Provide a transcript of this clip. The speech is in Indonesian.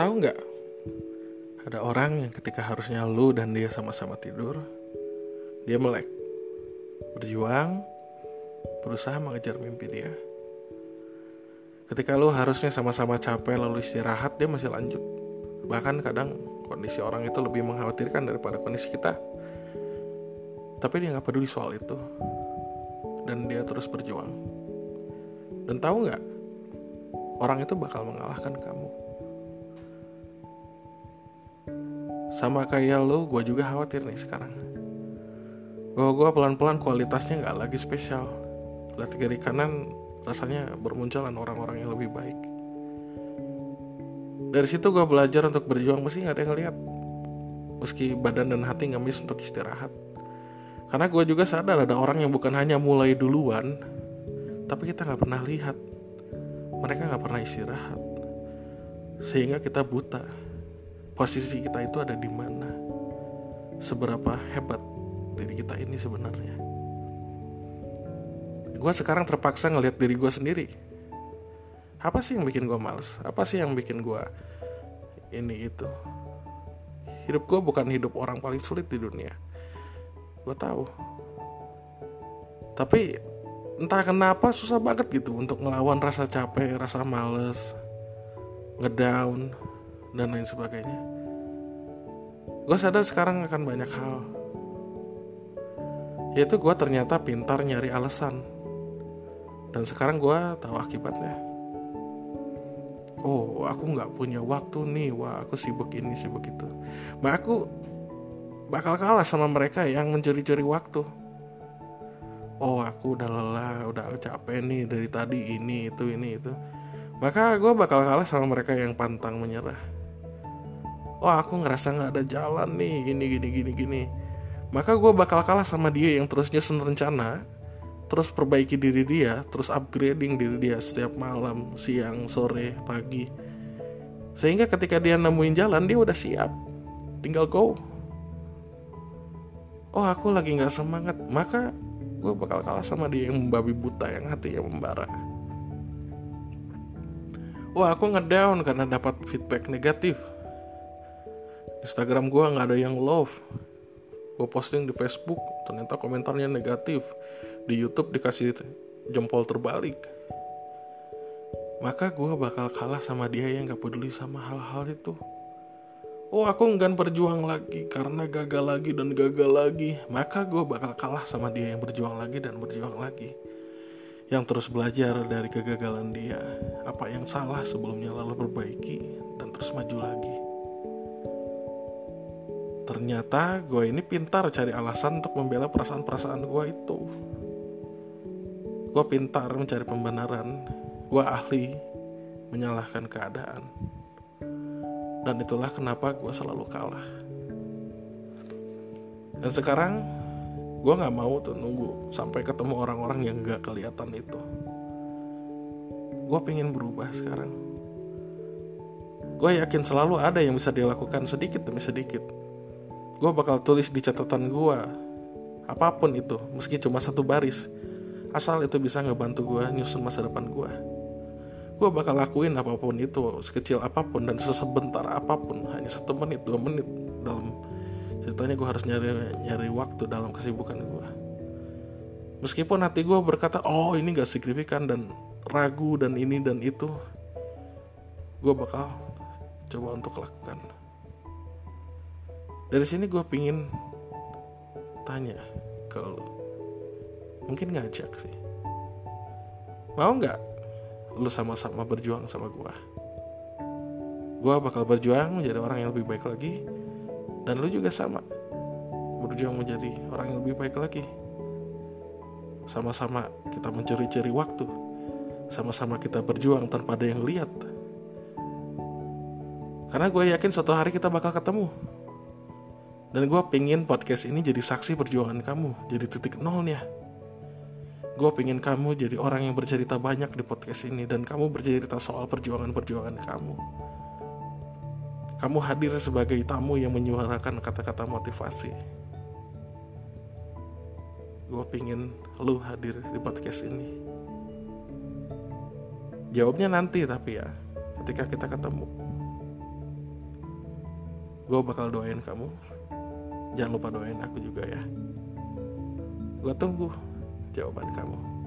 Tahu nggak? Ada orang yang ketika harusnya lu dan dia sama-sama tidur, dia melek, berjuang, berusaha mengejar mimpi dia. Ketika lu harusnya sama-sama capek lalu istirahat, dia masih lanjut. Bahkan kadang kondisi orang itu lebih mengkhawatirkan daripada kondisi kita. Tapi dia nggak peduli soal itu, dan dia terus berjuang. Dan tahu nggak? Orang itu bakal mengalahkan kamu. Sama kayak lo, gue juga khawatir nih sekarang. Bahwa gue pelan-pelan kualitasnya nggak lagi spesial. Lihat kiri kanan rasanya bermunculan orang-orang yang lebih baik. Dari situ gue belajar untuk berjuang meski nggak ada yang lihat. Meski badan dan hati nggak mis untuk istirahat. Karena gue juga sadar ada orang yang bukan hanya mulai duluan, tapi kita nggak pernah lihat. Mereka nggak pernah istirahat, sehingga kita buta posisi kita itu ada di mana? Seberapa hebat diri kita ini sebenarnya? Gue sekarang terpaksa ngelihat diri gue sendiri. Apa sih yang bikin gue males? Apa sih yang bikin gue ini itu? Hidup gue bukan hidup orang paling sulit di dunia. Gue tahu. Tapi entah kenapa susah banget gitu untuk ngelawan rasa capek rasa males ngedown dan lain sebagainya. Gue sadar sekarang akan banyak hal. Yaitu gue ternyata pintar nyari alasan. Dan sekarang gue tahu akibatnya. Oh aku nggak punya waktu nih. Wah aku sibuk ini sibuk itu. Bah aku bakal kalah sama mereka yang mencuri-curi waktu. Oh aku udah lelah udah capek nih dari tadi ini itu ini itu. Maka gue bakal kalah sama mereka yang pantang menyerah wah aku ngerasa nggak ada jalan nih gini gini gini gini. Maka gue bakal kalah sama dia yang terus nyusun rencana terus perbaiki diri dia terus upgrading diri dia setiap malam siang sore pagi. Sehingga ketika dia nemuin jalan dia udah siap. Tinggal go. Oh aku lagi nggak semangat. Maka gue bakal kalah sama dia yang membabi buta yang hatinya membara. Wah aku ngedown karena dapat feedback negatif Instagram gue nggak ada yang love. Gue posting di Facebook ternyata komentarnya negatif. Di YouTube dikasih jempol terbalik. Maka gue bakal kalah sama dia yang gak peduli sama hal-hal itu. Oh aku enggan berjuang lagi karena gagal lagi dan gagal lagi. Maka gue bakal kalah sama dia yang berjuang lagi dan berjuang lagi. Yang terus belajar dari kegagalan dia, apa yang salah sebelumnya lalu perbaiki dan terus maju lagi. Ternyata gue ini pintar cari alasan untuk membela perasaan-perasaan gue itu. Gue pintar mencari pembenaran, gue ahli menyalahkan keadaan. Dan itulah kenapa gue selalu kalah. Dan sekarang gue nggak mau tuh nunggu sampai ketemu orang-orang yang gak kelihatan itu gue pengen berubah sekarang gue yakin selalu ada yang bisa dilakukan sedikit demi sedikit gue bakal tulis di catatan gue apa pun itu meski cuma satu baris asal itu bisa ngebantu gue nyusun masa depan gue gue bakal lakuin apa pun itu sekecil apa pun dan sesebentar apa pun hanya satu menit dua menit dalam ceritanya gue harus nyari nyari waktu dalam kesibukan gue meskipun hati gue berkata oh ini gak signifikan dan ragu dan ini dan itu gue bakal coba untuk lakukan dari sini gue pingin tanya ke lo mungkin ngajak sih. Mau nggak lu sama-sama berjuang sama gue gue bakal berjuang menjadi orang yang lebih baik lagi dan lu juga sama. Berjuang menjadi orang yang lebih baik lagi. Sama-sama kita mencuri-curi waktu. Sama-sama kita berjuang tanpa ada yang lihat. Karena gue yakin suatu hari kita bakal ketemu dan gue pengen podcast ini jadi saksi perjuangan kamu jadi titik nolnya gue pengen kamu jadi orang yang bercerita banyak di podcast ini dan kamu bercerita soal perjuangan-perjuangan kamu kamu hadir sebagai tamu yang menyuarakan kata-kata motivasi. Gue pingin lu hadir di podcast ini. Jawabnya nanti tapi ya, ketika kita ketemu. gue bakal doain kamu jangan lupa doain aku juga ya. Gue tunggu jawaban kamu